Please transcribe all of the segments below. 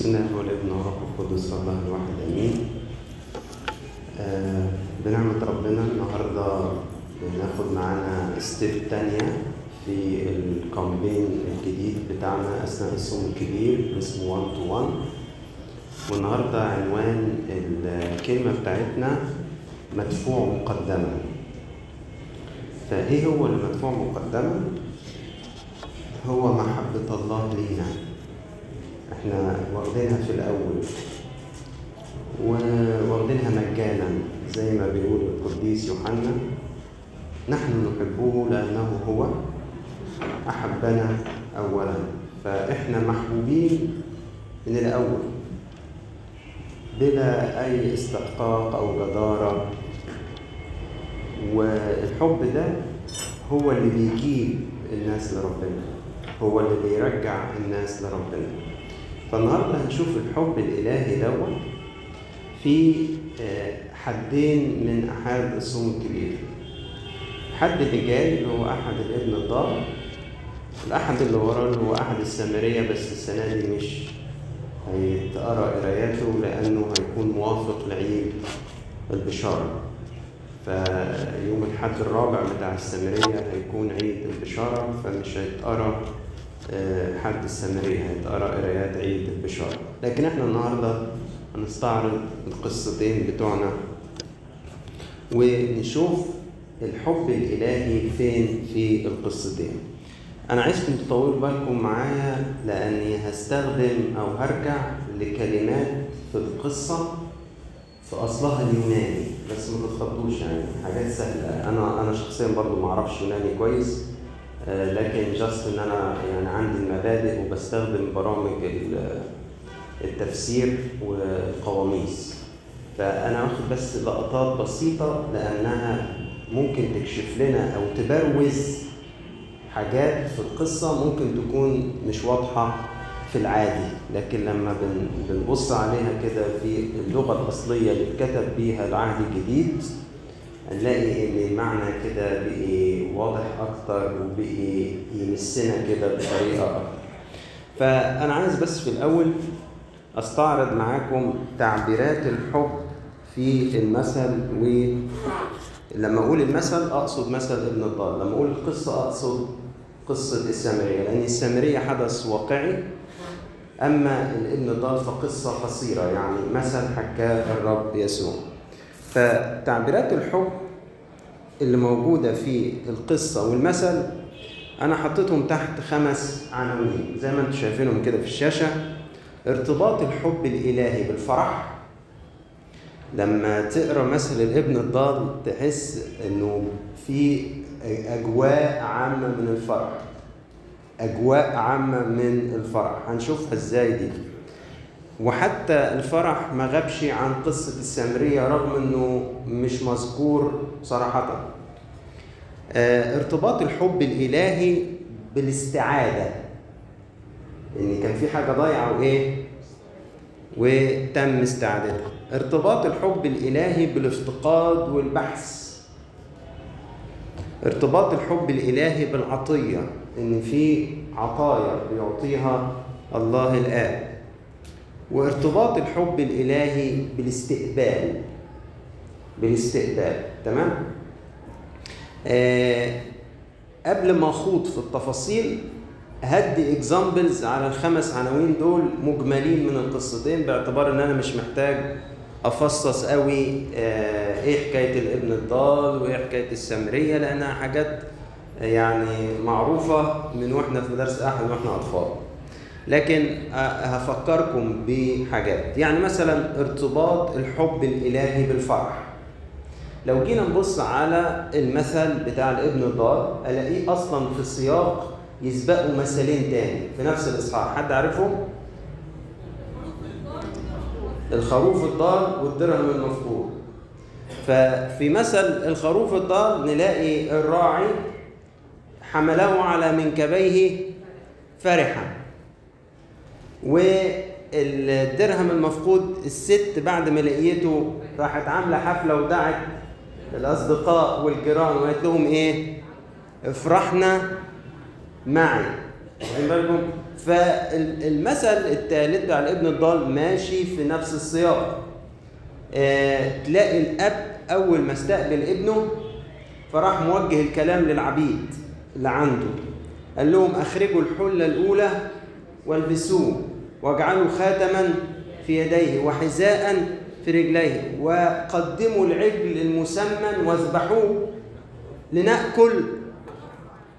الله والابن والروح القدس الله الواحد أمين. آه بنعمة ربنا النهاردة بناخد معانا step تانية في ال campaign الجديد بتاعنا أثناء الصوم الكبير اسمه 1 to 1 والنهاردة عنوان الكلمة بتاعتنا مدفوع مقدما فإيه هو المدفوع مقدما؟ هو محبة الله لينا. إحنا واخدينها في الأول. وواخدينها مجانا زي ما بيقول القديس يوحنا. نحن نحبه لأنه هو أحبنا أولا. فإحنا محبوبين من الأول. بلا أي استحقاق أو جدارة. والحب ده هو اللي بيجيب الناس لربنا. هو اللي بيرجع الناس لربنا. فالنهاردة هنشوف الحب الإلهي دوت في حدين من أحد الصوم الكبير. الحد اللي اللي هو أحد الابن الضال الأحد اللي وراه اللي هو أحد السامرية بس السنة دي مش هيتقرأ قراياته لأنه هيكون موافق لعيد البشارة. فيوم الحد الرابع بتاع السامرية هيكون عيد البشارة فمش هيتقرأ حد السامرية هيتقرا قرايات عيد البشارة لكن إحنا النهاردة هنستعرض القصتين بتوعنا. ونشوف الحب الإلهي فين في القصتين. أنا عايزكم تطولوا بالكم معايا لأني هستخدم أو هرجع لكلمات في القصة في أصلها اليوناني. بس ما تتخضوش يعني حاجات سهلة. أنا أنا شخصيا برضو ما أعرفش يوناني كويس. لكن جاست إن أنا يعني عندي المبادئ وبستخدم برامج التفسير والقواميس فأنا واخد بس لقطات بسيطة لأنها ممكن تكشف لنا أو تبروز حاجات في القصة ممكن تكون مش واضحة في العادي. لكن لما بنبص عليها كده في اللغة الأصلية اللي اتكتب بيها العهد الجديد هنلاقي إن المعنى كده بقي واضح أكتر وبقي يمسنا كده بطريقة أكتر. فأنا عايز بس في الأول أستعرض معاكم تعبيرات الحب في المثل ولما أقول المثل أقصد مثل ابن الضال لما أقول القصة أقصد قصة السامرية لأن السامرية حدث واقعي أما الابن الضال فقصة قصيرة يعني مثل حكاه الرب يسوع. فتعبيرات الحب اللي موجودة في القصة والمثل أنا حطيتهم تحت خمس عناوين زي ما أنتم شايفينهم كده في الشاشة. ارتباط الحب الإلهي بالفرح. لما تقرأ مثل الابن الضال تحس إنه في أجواء عامة من الفرح. أجواء عامة من الفرح. هنشوفها إزاي دي؟ وحتى الفرح ما غابش عن قصة السامرية رغم إنه مش مذكور صراحة. آه ارتباط الحب الإلهي بالاستعادة. ان كان في حاجة ضايعة وإيه؟ وتم استعادتها. ارتباط الحب الإلهي بالافتقاد والبحث. ارتباط الحب الإلهي بالعطية إن في عطايا بيعطيها الله الآب. وارتباط الحب الإلهي بالاستقبال. بالاستقبال. تمام؟ آه قبل ما أخوض في التفاصيل هدي اكزامبلز على الخمس عناوين دول مجملين من القصتين باعتبار إن أنا مش محتاج أفصص قوي آه إيه حكاية الابن الضال وإيه حكاية السامريه لأنها حاجات يعني معروفة من وإحنا في مدارس أحد وإحنا أطفال. لكن هفكركم بحاجات. يعني مثلا ارتباط الحب الإلهي بالفرح. لو جينا نبص على المثل بتاع الابن الضال ألاقيه أصلا في سياق يسبقوا مثلين تاني في نفس الإصحاح. حد عارفهم؟ الخروف الضال والدرهم المفقود. ففي مثل الخروف الضال نلاقي الراعي حمله على منكبيه فرحا. والدرهم المفقود الست بعد ما لقيته راحت عاملة حفلة ودعت الأصدقاء والجيران وقالت لهم إيه؟ افرحنا معي. واخدين بالكم؟ فالمثل الثالث بتاع الابن الضال ماشي في نفس السياق. آه تلاقي الأب أول ما استقبل ابنه فراح موجه الكلام للعبيد اللي عنده. قال لهم أخرجوا الحلة الأولى والبسوه. واجعلوا خاتما في يديه وحذاء في رجليه وقدموا العجل المسمن واذبحوه لنأكل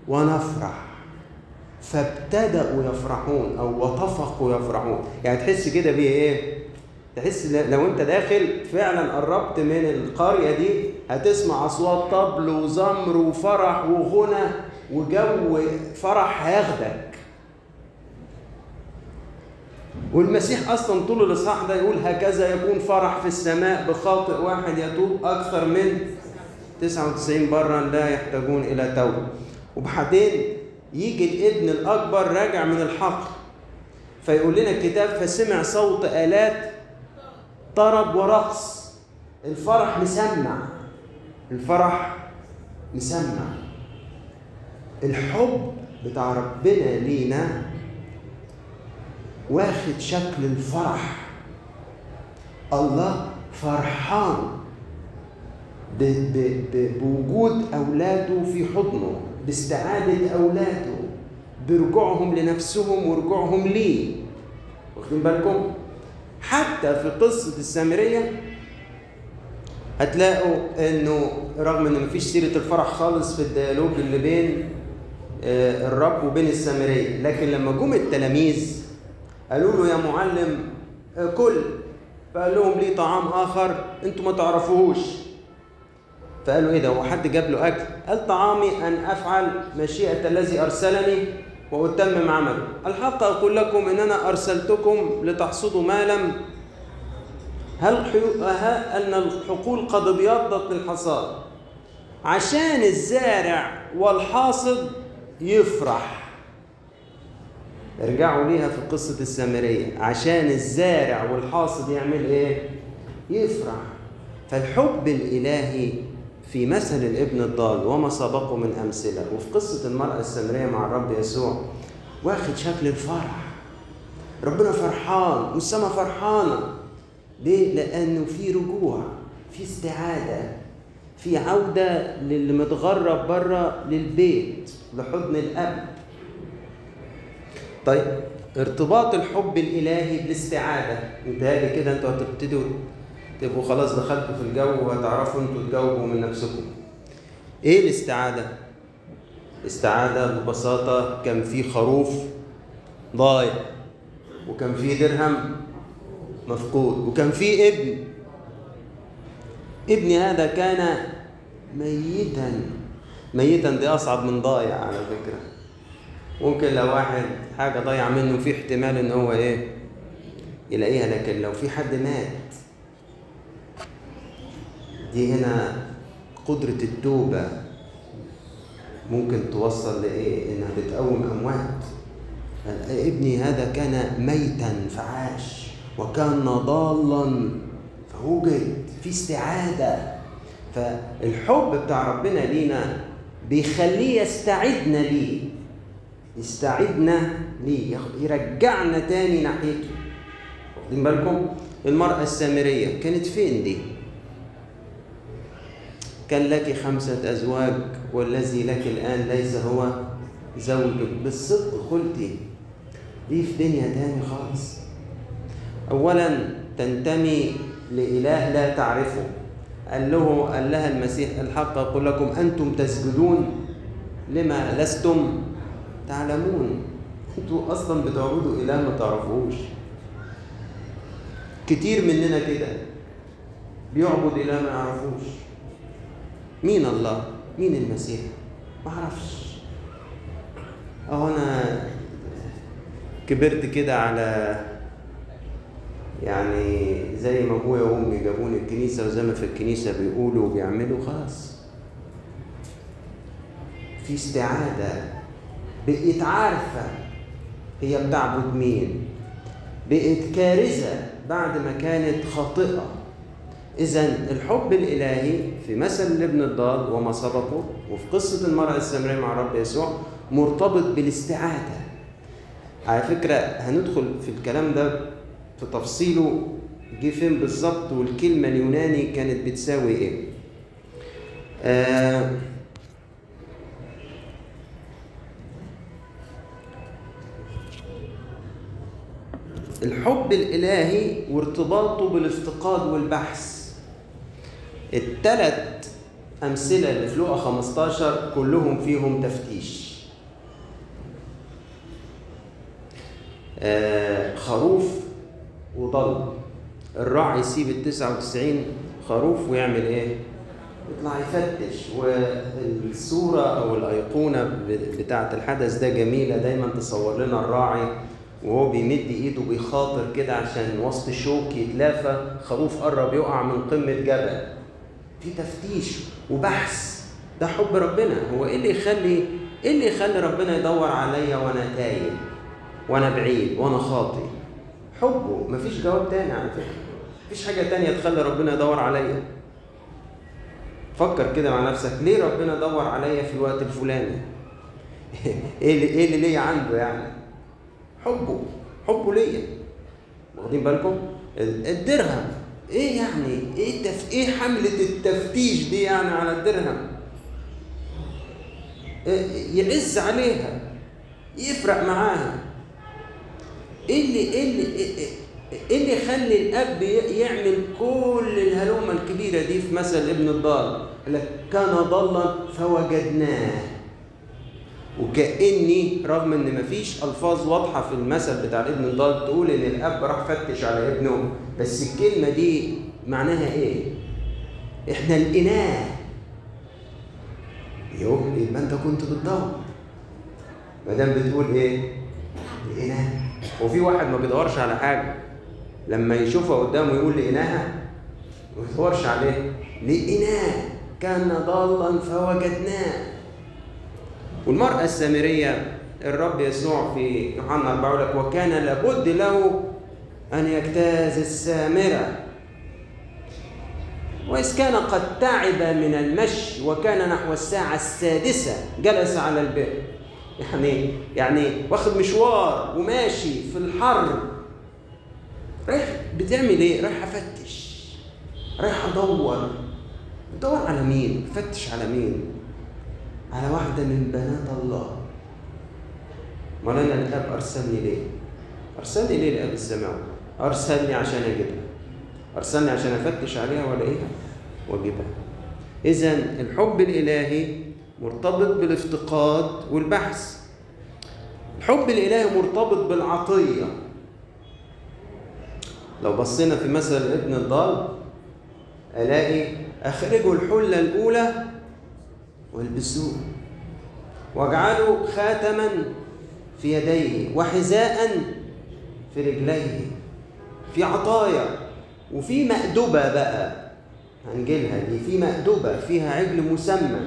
ونفرح. فابتدأوا يفرحون أو وطفقوا يفرحون. يعني تحس كده بيه إيه؟ تحس لو أنت داخل فعلا قربت من القرية دي هتسمع أصوات طبل وزمر وفرح وغنى وجو فرح هياخدك. والمسيح أصلا طول الإصحاح ده يقول هكذا يكون فرح في السماء بخاطئ واحد يتوب أكثر من 99 برا لا يحتاجون إلى توبة. وبعدين يجي الابن الأكبر راجع من الحقل فيقول لنا الكتاب فسمع صوت آلات طرب ورقص. الفرح مسمع الفرح مسمع. الحب بتاع ربنا لينا واخد شكل الفرح. الله فرحان بوجود أولاده في حضنه باستعادة أولاده. برجوعهم لنفسهم ورجوعهم ليه واخدين بالكم؟ حتى في قصة السامرية هتلاقوا إنه رغم ان مفيش سيرة الفرح خالص في الديالوج اللي بين الرب وبين السامرية لكن لما جم التلاميذ قالوا له يا معلم كل. فقال لهم لي طعام آخر؟ أنتم ما تعرفوهوش. فقالوا إيه ده؟ هو حد جاب له أكل؟ قال طعامي أن أفعل مشيئة الذي أرسلني واتمم عمله الحق أقول لكم إن أنا أرسلتكم لتحصدوا ما لم. هل أن الحقول قد ابيضت للحصاد؟ عشان الزارع والحاصد يفرح. ارجعوا ليها في قصة السامرية عشان الزارع والحاصد يعمل إيه؟ يفرح فالحب الإلهي في مثل الابن الضال وما سبقه من أمثلة وفي قصة المرأة السامرية مع الرب يسوع واخد شكل الفرح ربنا فرحان والسماء فرحانة ليه؟ لأنه في رجوع في استعادة في عودة للي متغرب بره للبيت لحضن الأب طيب ارتباط الحب الإلهي بالاستعادة. متهيألي كده أنتوا هتبتدوا تبقوا خلاص دخلتوا في الجو وهتعرفوا أنتوا تجاوبوا من نفسكم. إيه الاستعادة؟ الاستعاده ببساطة كان في خروف ضايع وكان في درهم مفقود وكان في ابن. ابني هذا كان ميتا. ميتا دي أصعب من ضايع على فكرة. ممكن لو واحد حاجة ضايعة منه في احتمال إن هو إيه؟ يلاقيها. لكن لو في حد مات دي هنا قدرة التوبة ممكن توصل لإيه؟ إنها بتقوم أموات ابني هذا كان ميتا فعاش وكان ضالا فوجد في استعادة فالحب بتاع ربنا لينا بيخليه يستعدنا ليه. يستعدنا ليه يرجعنا تاني ناحيته. واخدين بالكم؟ المرأة السامرية كانت فين دي؟ كان لك خمسة أزواج والذي لك الآن ليس هو زوجك. بالصدق قلتي دي في دنيا تاني خالص؟ أولا تنتمي لإله لا تعرفه. قال له قال لها المسيح الحق أقول لكم أنتم تسجدون لما لستم؟ تعلمون. أنتوا أصلا بتعبدوا اله ما تعرفوش. كتير مننا كده بيعبد اله ما يعرفوش. مين الله؟ مين المسيح؟ ما أعرفش. أهو أنا كبرت كده على يعني زي ما أبويا وأمي جابوني الكنيسة وزي ما في الكنيسة بيقولوا وبيعملوا خلاص. في استعادة. بقت عارفة هي بتعبد مين. بقت كارثة بعد ما كانت خاطئة. إذا الحب الإلهي في مثل الابن الضال وما سبقه وفي قصة المرأة السامرية مع رب يسوع مرتبط بالاستعادة على فكرة هندخل في الكلام ده في تفصيله جه فين بالظبط والكلمة اليوناني كانت بتساوي إيه. آه الحب الإلهي وارتباطه بالافتقاد والبحث. التلات أمثلة اللي في لقا 15 كلهم فيهم تفتيش. آه خروف وضل. الراعي يسيب ال 99 خروف ويعمل إيه؟ يطلع يفتش. والصورة أو الأيقونة بتاعة الحدث ده جميلة. دايما تصور لنا الراعي وهو بيمد ايده بيخاطر كده عشان وسط شوك يتلافى خروف قرب يقع من قمة جبل. في تفتيش وبحث. ده حب ربنا. هو إيه اللي يخلي إيه اللي يخلي ربنا يدور عليا وأنا تايه؟ وأنا بعيد وأنا خاطي حبه. مفيش جواب تاني على فكرة. مفيش حاجة تانية تخلي ربنا يدور عليا. فكر كده مع نفسك. ليه ربنا دور عليا في الوقت الفلاني؟ إيه اللي إيه اللي ليا عنده يعني؟ حبه حبه ليا. واخدين بالكم؟ الدرهم. إيه يعني؟ إيه تف... إيه حملة التفتيش دي يعني على الدرهم؟ إيه يعز عليها يفرق معاها. إيه اللي إيه اللي إيه اللي يخلي الأب يعمل كل الهلومة الكبيرة دي في مثل ابن الضال؟ لك كان ضلا فوجدناه. وكأني رغم إن مفيش ألفاظ واضحة في المثل بتاع ابن الضال تقول إن الأب راح فتش على ابنه بس الكلمة دي معناها إيه؟ إحنا لقيناه. يوم يبقى أنت كنت بتدور. ما دام بتقول إيه؟ لقيناه. وفي واحد ما بيدورش على حاجة. لما يشوفها قدامه يقول لقيناها ما بيدورش عليه. لقيناه. كان ضالا فوجدناه. والمرأة السامرية الرب يسوع في يوحنا 4 يقول لك وكان لابد له أن يجتاز السامرة وإذ كان قد تعب من المشي وكان نحو الساعة السادسة جلس على البئر يعني يعني واخد مشوار وماشي في الحر رايح بتعمل إيه؟ رايح أفتش رايح أدور أدور على مين؟ فتش على مين؟ على واحدة من بنات الله. امال أنا الاب أرسلني ليه؟ أرسلني ليه الاب السماوي؟ أرسلني عشان أجيبها. أرسلني عشان أفتش عليها وألاقيها وأجيبها. إذا الحب الإلهي مرتبط بالافتقاد والبحث. الحب الإلهي مرتبط بالعطية. لو بصينا في مثل ابن الضال ألاقي اخرجوا الحلة الأولى والبسوه واجعلوا خاتما في يديه وحذاء في رجليه. في عطايا وفي مأدبة بقى. هنجيلها دي. في مأدبة فيها عجل مسمى.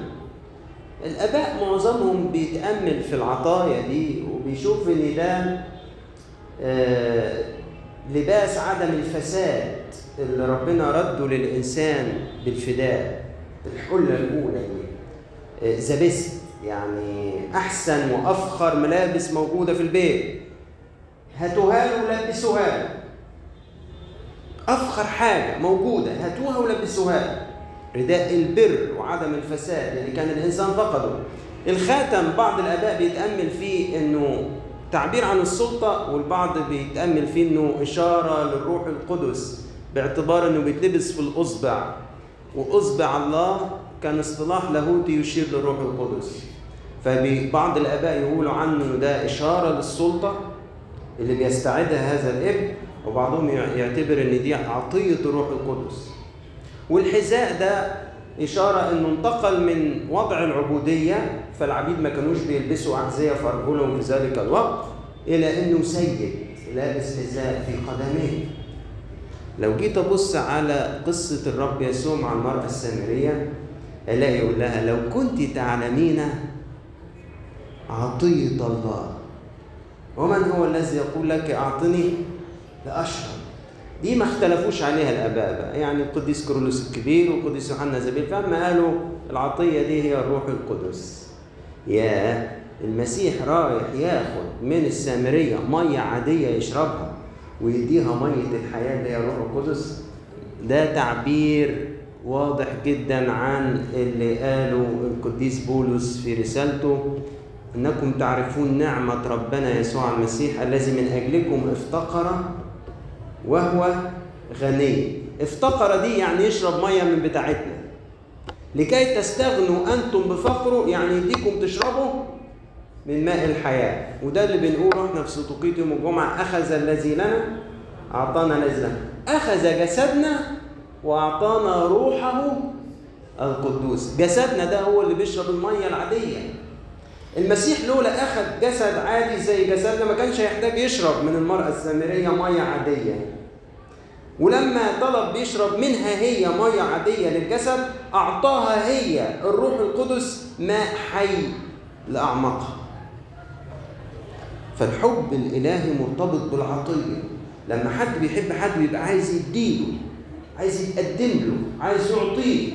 الآباء معظمهم بيتأمل في العطايا دي وبيشوف إن ده آه لباس عدم الفساد اللي ربنا رده للإنسان بالفداء. الحلة الأولى دي ذا بيست يعني أحسن وأفخر ملابس موجودة في البيت. هاتوها له ولبسوها له. أفخر حاجة موجودة هاتوها ولبسوها رداء البر وعدم الفساد اللي كان الإنسان فقده. الخاتم بعض الآباء بيتأمل فيه إنه تعبير عن السلطة والبعض بيتأمل فيه إنه إشارة للروح القدس باعتبار إنه بيتلبس في الأصبع. وأصبع الله كان اصطلاح لاهوتي يشير للروح القدس. فبعض الآباء يقولوا عنه إنه ده إشارة للسلطة اللي بيستعدها هذا الابن وبعضهم يعتبر إن دي عطية الروح القدس. والحذاء ده إشارة إنه انتقل من وضع العبودية فالعبيد ما كانوش بيلبسوا احذيه في ارجلهم في ذلك الوقت إلى إنه سيد لابس حذاء في قدميه. لو جيت أبص على قصة الرب يسوع مع المرأة السامرية الاقي يقول لها لو كنت تعلمين عطيه الله. ومن هو الذي يقول لك أعطني؟ لاشرب دي ما اختلفوش عليها الأباء بقى. يعني القديس كرولوس الكبير والقديس يوحنا زبيل فما قالوا العطية دي هي الروح القدس. يا المسيح رايح ياخد من السامرية مية عادية يشربها ويديها مية الحياة اللي هي الروح القدس. ده تعبير واضح جدا عن اللي قاله القديس بولس في رسالته إنكم تعرفون نعمة ربنا يسوع المسيح الذي من أجلكم افتقر وهو غني. افتقر دي يعني يشرب مية من بتاعتنا. لكي تستغنوا أنتم بفقره يعني يديكم تشربوا من ماء الحياة. وده اللي بنقوله إحنا في سطوقيه يوم الجمعة أخذ الذي لنا أعطانا الذي لنا أخذ جسدنا وأعطانا روحه القدوس. جسدنا ده هو اللي بيشرب المية العادية. المسيح لولا أخذ جسد عادي زي جسدنا ما كانش هيحتاج يشرب من المرأة السامريه مية عادية. ولما طلب يشرب منها هي مية عادية للجسد أعطاها هي الروح القدس ماء حي لاعماقها فالحب الإلهي مرتبط بالعطيه لما حد بيحب حد بيبقى عايز يديله عايز يتقدم له عايز يعطيه.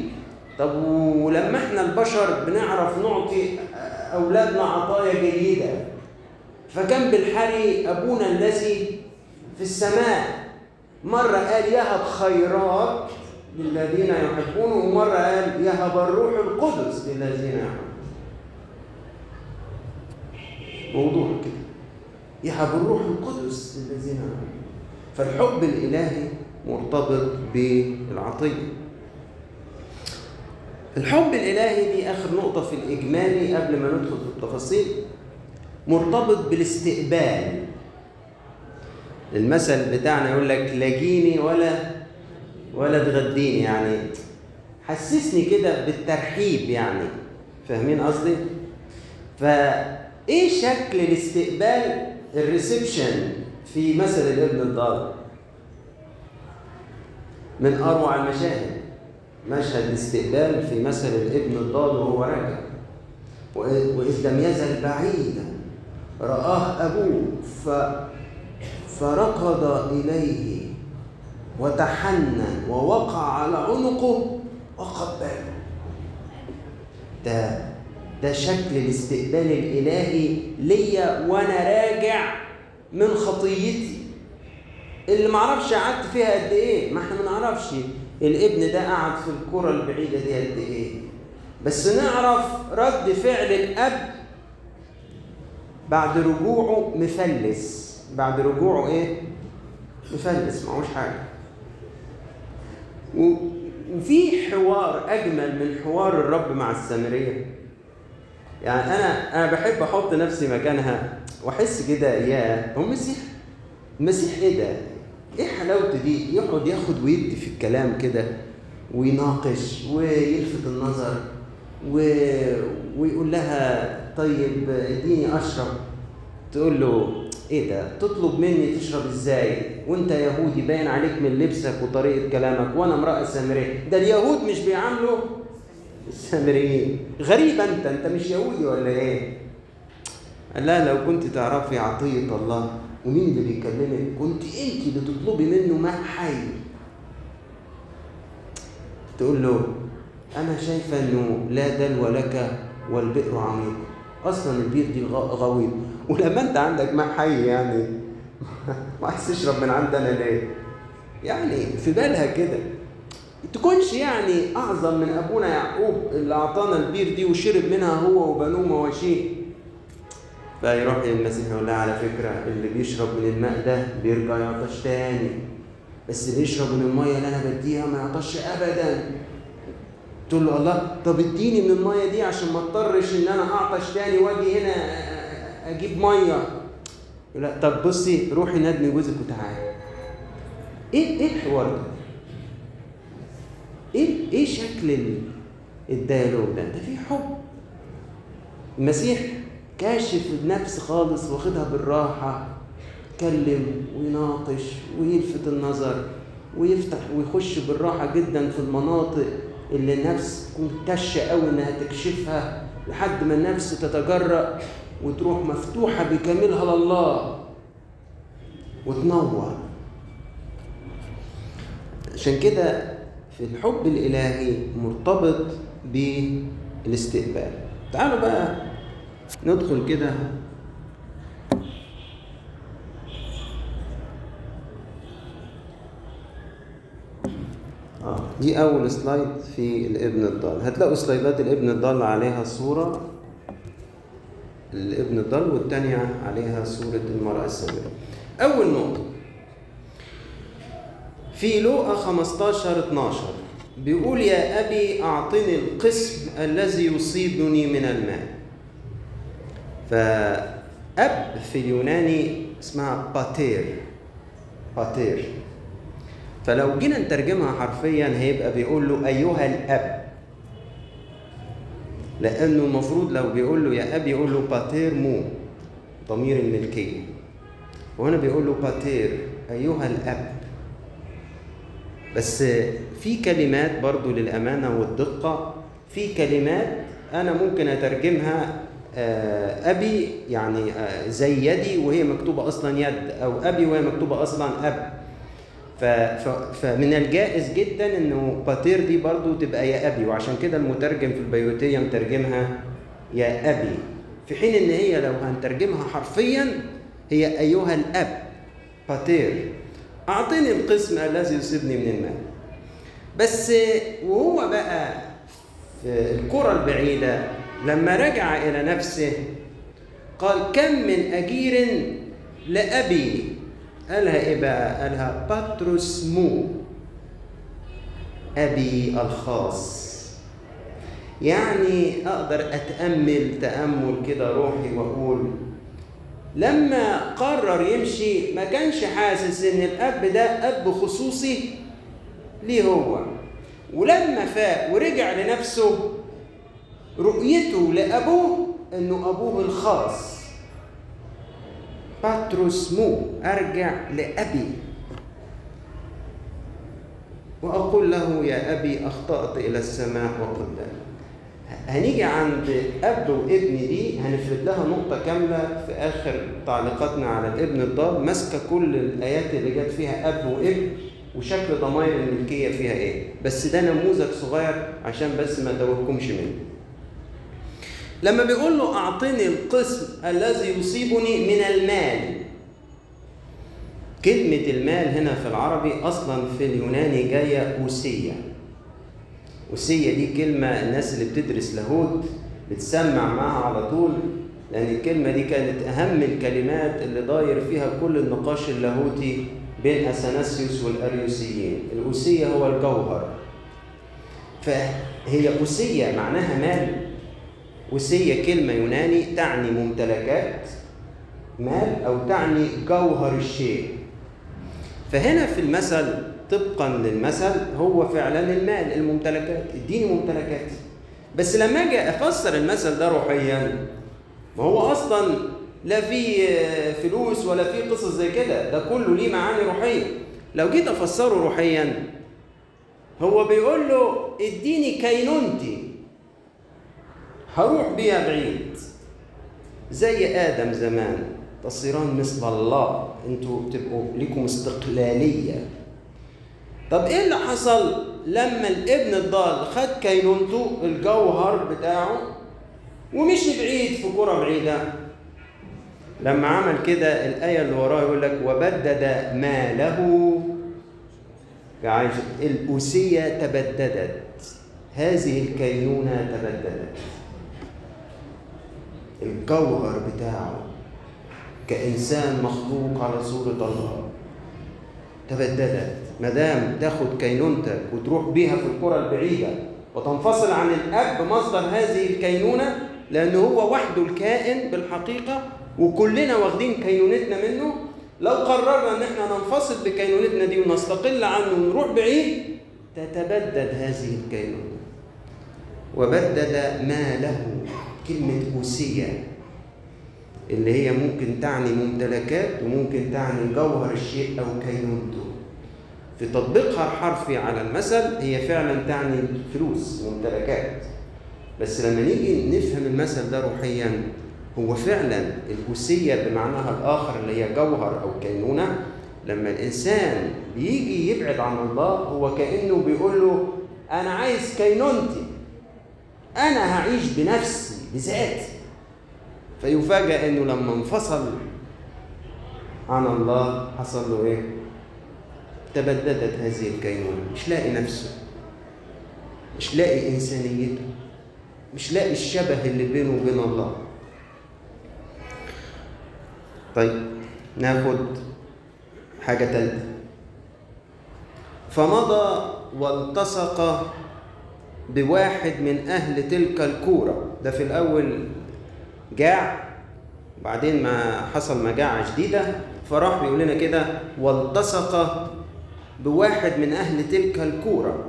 طب ولما إحنا البشر بنعرف نعطي أولادنا عطايا جيدة؟ فكان بالحري أبونا الذي في السماء مرة قال يهب خيرات للذين يحبونه ومرة قال يهب الروح القدس للذين يحبون موضوع كده. يهب الروح القدس للذين يحبون فالحب الإلهي مرتبط بالعطية. الحب الإلهي دي آخر نقطة في الإجمالي قبل ما ندخل في التفاصيل. مرتبط بالاستقبال. المثل بتاعنا يقول لك لا جيني ولا ولا تغديني يعني حسسني كده بالترحيب يعني. فاهمين قصدي؟ فإيه شكل الاستقبال؟ الريسبشن في مثل الابن الضال؟ من أروع المشاهد. مشهد الاستقبال في مثل الابن الضال وهو راجع وإذ لم يزل بعيدا رآه أبوه ف فركض إليه وتحنن ووقع على عنقه وقبله. ده ده شكل الاستقبال الإلهي ليا وأنا راجع من خطيتي. اللي معرفش قعدت فيها قد إيه؟ ما إحنا ما نعرفش. الابن ده قعد في الكرة البعيدة دي قد إيه؟ بس نعرف رد فعل الأب بعد رجوعه مفلس. بعد رجوعه إيه؟ مفلس معهوش حاجة. وفي حوار أجمل من حوار الرب مع السامرية. يعني أنا أنا بحب أحط نفسي مكانها. وأحس كده يا هو المسيح المسيح إيه ده؟ إيه حلاوته دي يقعد ياخد ويدي في الكلام كده ويناقش ويلفت النظر و... ويقول لها طيب إديني أشرب. تقول له إيه ده؟ تطلب مني تشرب إزاي؟ وأنت يهودي باين عليك من لبسك وطريقة كلامك وأنا امرأة سامرية. ده اليهود مش بيعاملوا السامريين غريب أنت أنت مش يهودي ولا إيه؟ قال لا لو كنت تعرفي عطية الله. ومين اللي بيكلمك؟ كنت انت اللي تطلبي منه ماء حي. تقول له أنا شايفة إنه لا دلو لك والبئر عميق. أصلا البير دي غويط. ولما أنت عندك ماء حي يعني ما عايز تشرب من عندنا ليه؟ يعني في بالها كده. تكونش يعني أعظم من أبونا يعقوب اللي أعطانا البير دي وشرب منها هو وبنوه مواشيه. فيروح المسيح يقول لها على فكرة اللي بيشرب من الماء ده بيرجع يعطش تاني. بس اللي يشرب من الميه اللي أنا بديها ما يعطش ابدا. تقول له الله طب اديني من الميه دي عشان ما اضطرش إن أنا أعطش تاني وأجي هنا أجيب مية. لا طب بصي روحي نادمي جوزك وتعالي. إيه إيه الحوار ده؟ إيه إيه شكل الديالوج ده؟ ده في حب. المسيح كاشف النفس خالص واخدها بالراحة يتكلم ويناقش ويلفت النظر ويفتح ويخش بالراحة جدا في المناطق اللي النفس تكون كشة قوي إنها تكشفها لحد ما النفس تتجرأ وتروح مفتوحة بكاملها لله وتنور. عشان كده في الحب الإلهي مرتبط بالاستقبال. تعالوا بقى ندخل كده. آه دي أول سلايد في الابن الضال. هتلاقوا سلايدات الابن الضال عليها صورة. الابن الضال والتانية عليها صورة المرأة السامرة أول نقطة. في لوقا 15 12 بيقول يا أبي أعطني القسم الذي يصيبني من المال. فأب في اليوناني اسمها πάτερ. πάτερ. فلو جينا نترجمها حرفيا هيبقى بيقول له أيها الأب. لأنه المفروض لو بيقول له يا أب يقول له πάτερ μου ضمير الملكية. وهنا بيقول له πάτερ أيها الأب. بس في كلمات برضو للأمانة والدقة. في كلمات أنا ممكن أترجمها أبي يعني زي يدي وهي مكتوبة أصلا يد أو أبي وهي مكتوبة أصلا أب. فمن الجائز جدا إنه باتير دي برضو تبقى يا أبي وعشان كده المترجم في البيوتية مترجمها يا أبي في حين إن هي لو هنترجمها حرفيا هي أيها الأب باتير اعطني القسم الذي يصيبني من المال. بس وهو بقى في الكرة البعيدة لما رجع إلى نفسه قال كم من أجير لأبي قالها إيه بقى؟ قالها باتروس مو أبي الخاص يعني أقدر أتأمل تأمل كده روحي وأقول لما قرر يمشي ما كانش حاسس إن الأب ده أب خصوصي ليه هو ولما فاق ورجع لنفسه رؤيته لأبوه أنه أبوه الخاص. باتروس مو أرجع لأبي. وأقول له يا أبي أخطأت إلى السماء وقدام هنيجي عند أب وابن دي هنفرد لها نقطة كاملة في آخر تعليقاتنا على الابن الضال ماسكة كل الآيات اللي جت فيها أب وابن وشكل ضمائر الملكية فيها إيه. بس ده نموذج صغير عشان بس ما توهكمش منه. لما بيقول له أعطني القسم الذي يصيبني من المال. كلمة المال هنا في العربي أصلا في اليوناني جاية أوسية. أوسية دي كلمة الناس اللي بتدرس لاهوت بتسمع معاها على طول لأن الكلمة دي كانت أهم الكلمات اللي داير فيها كل النقاش اللاهوتي بين أثناسيوس والأريوسيين. الأوسية هو الجوهر. فهي أوسية معناها مال. وسية كلمة يوناني تعني ممتلكات مال أو تعني جوهر الشيء. فهنا في المثل طبقا للمثل هو فعلا المال الممتلكات اديني ممتلكات. بس لما أجي أفسر المثل ده روحيا ما هو أصلا لا في فلوس ولا في قصص زي كده ده كله ليه معاني روحية. لو جيت أفسره روحيا هو بيقول له اديني كينونتي. هروح بيها بعيد. زي آدم زمان تصيران مثل الله. أنتوا تبقوا ليكم استقلالية. طب إيه اللي حصل لما الابن الضال خد كينونته الجوهر بتاعه ومشي بعيد في كرة بعيدة؟ لما عمل كده الآية اللي وراه يقول لك وبدد ماله. الأوسية تبددت. هذه الكينونة تبددت. الجوهر بتاعه كإنسان مخلوق على صورة الله. تبددت. ما دام تاخد كينونتك وتروح بيها في الكرة البعيدة وتنفصل عن الأب مصدر هذه الكينونة لأنه هو وحده الكائن بالحقيقة وكلنا واخدين كينونتنا منه لو قررنا إن إحنا ننفصل بكينونتنا دي ونستقل عنه ونروح بعيد تتبدد هذه الكينونة. وبدد ما له. كلمة أوسية اللي هي ممكن تعني ممتلكات وممكن تعني جوهر الشيء أو كينونته. في تطبيقها الحرفي على المثل هي فعلا تعني فلوس ممتلكات. بس لما نيجي نفهم المثل ده روحيا هو فعلا الأوسية بمعناها الآخر اللي هي جوهر أو كينونة لما الإنسان بيجي يبعد عن الله هو كأنه بيقول له أنا عايز كينونتي أنا هعيش بنفسي. بذاتي فيفاجأ إنه لما انفصل عن الله حصل له إيه؟ تبددت هذه الكينونة مش لاقي نفسه. مش لاقي إنسانيته. مش لاقي الشبه اللي بينه وبين الله. طيب ناخد حاجة تالتة. فمضى والتصق بواحد من أهل تلك الكورة. ده في الأول جاع بعدين ما حصل مجاعة شديدة فراح بيقول لنا كده والتصق بواحد من أهل تلك الكورة.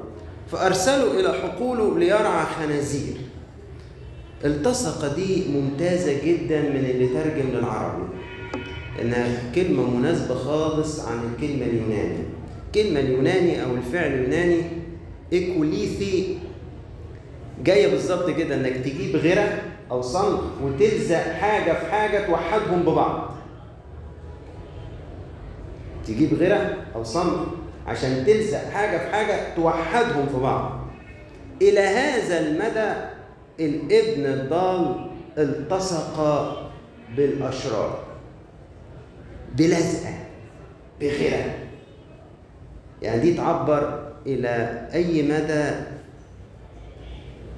فأرسلوا إلى حقوله ليرعى خنازير. التصق دي ممتازة جدا من اللي ترجم للعربي. إنها كلمة مناسبة خالص عن الكلمة اليوناني. الكلمة اليوناني أو الفعل اليوناني إيكوليثي جاية بالظبط كده إنك تجيب غيرة أو صنف وتلزق حاجة في حاجة توحدهم ببعض. تجيب غيرة أو صنف عشان تلزق حاجة في حاجة توحدهم في بعض. إلى هذا المدى الابن الضال التصق بالأشرار. بلزقة بغيرة يعني دي تعبر إلى أي مدى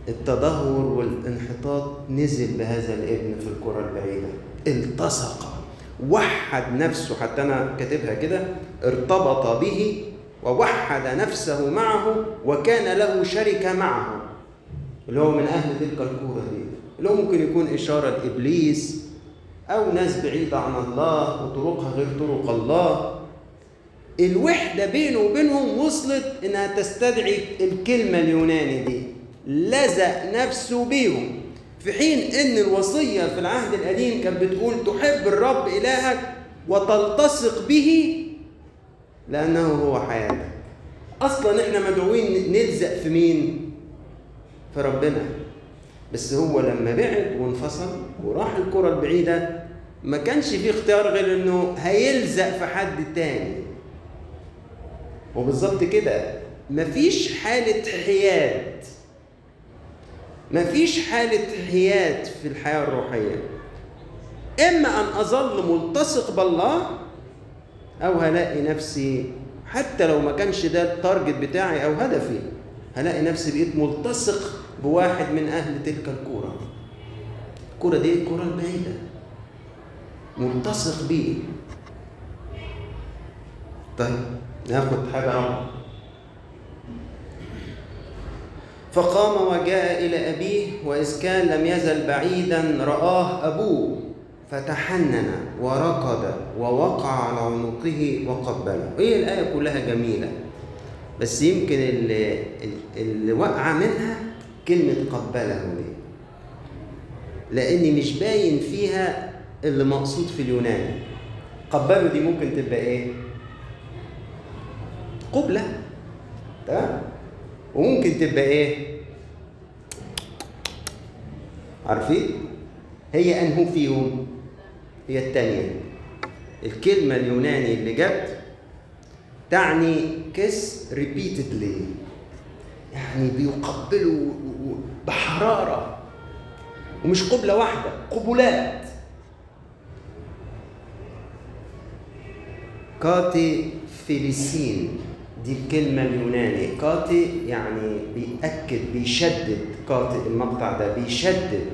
التدهور والانحطاط نزل بهذا الابن في الكرة البعيدة. التصق. وحد نفسه حتى أنا كاتبها كده ارتبط به ووحد نفسه معه وكان له شركة معه. اللي هو من أهل تلك الكورة دي. اللي هو ممكن يكون إشارة لإبليس أو ناس بعيدة عن الله وطرقها غير طرق الله. الوحدة بينه وبينهم وصلت إنها تستدعي الكلمة اليوناني دي. لزق نفسه بيهم. في حين إن الوصية في العهد القديم كانت بتقول تحب الرب إلهك وتلتصق به لأنه هو حياتك. أصلا إحنا مدعوين نلزق في مين؟ في ربنا. بس هو لما بعد وانفصل وراح الكرة البعيدة ما كانش فيه اختيار غير إنه هيلزق في حد تاني. وبالظبط كده. مفيش حالة حياد. مفيش حالة حياد في الحياة الروحية. إما أن أظل ملتصق بالله أو هلاقي نفسي حتى لو ما كانش ده التارجت بتاعي أو هدفي هلاقي نفسي بقيت ملتصق بواحد من أهل تلك الكورة. الكورة دي الكورة البعيدة. ملتصق بيه. طيب ناخد حاجة رابعة. فقام وجاء إلى أبيه وإذ كان لم يزل بعيدا رآه أبوه فتحنن وركض ووقع على عنقه وقبله. هي الآية كلها جميلة بس يمكن اللي, اللي وقع منها كلمة قبله دي لأن مش باين فيها اللي مقصود في اليوناني. قبله دي ممكن تبقى إيه؟ قبلة تمام؟ وممكن تبقى إيه؟ عارفين؟ هي أنهو فيهم؟ هي الثانية الكلمة اليوناني اللي جت تعني kiss repeatedly يعني بيقبلوا بحرارة ومش قبلة واحدة قبلات κατεφίλησεν دي الكلمة اليوناني. κατε يعني بيأكد بيشدد. κατε المقطع ده بيشدد.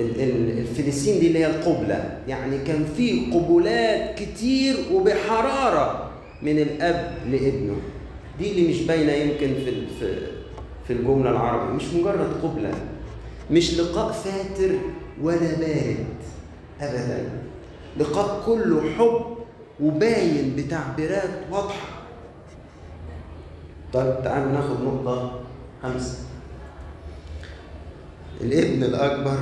ال φίλησεν دي اللي هي القبلة. يعني كان في قبلات كتير وبحرارة من الأب لابنه. دي اللي مش باينة يمكن في في الجملة العربية. مش مجرد قبلة. مش لقاء فاتر ولا بارد. أبدا. لقاء كله حب وباين بتعبيرات واضحة. طيب تعالوا ناخد نقطة خمسة. الابن الأكبر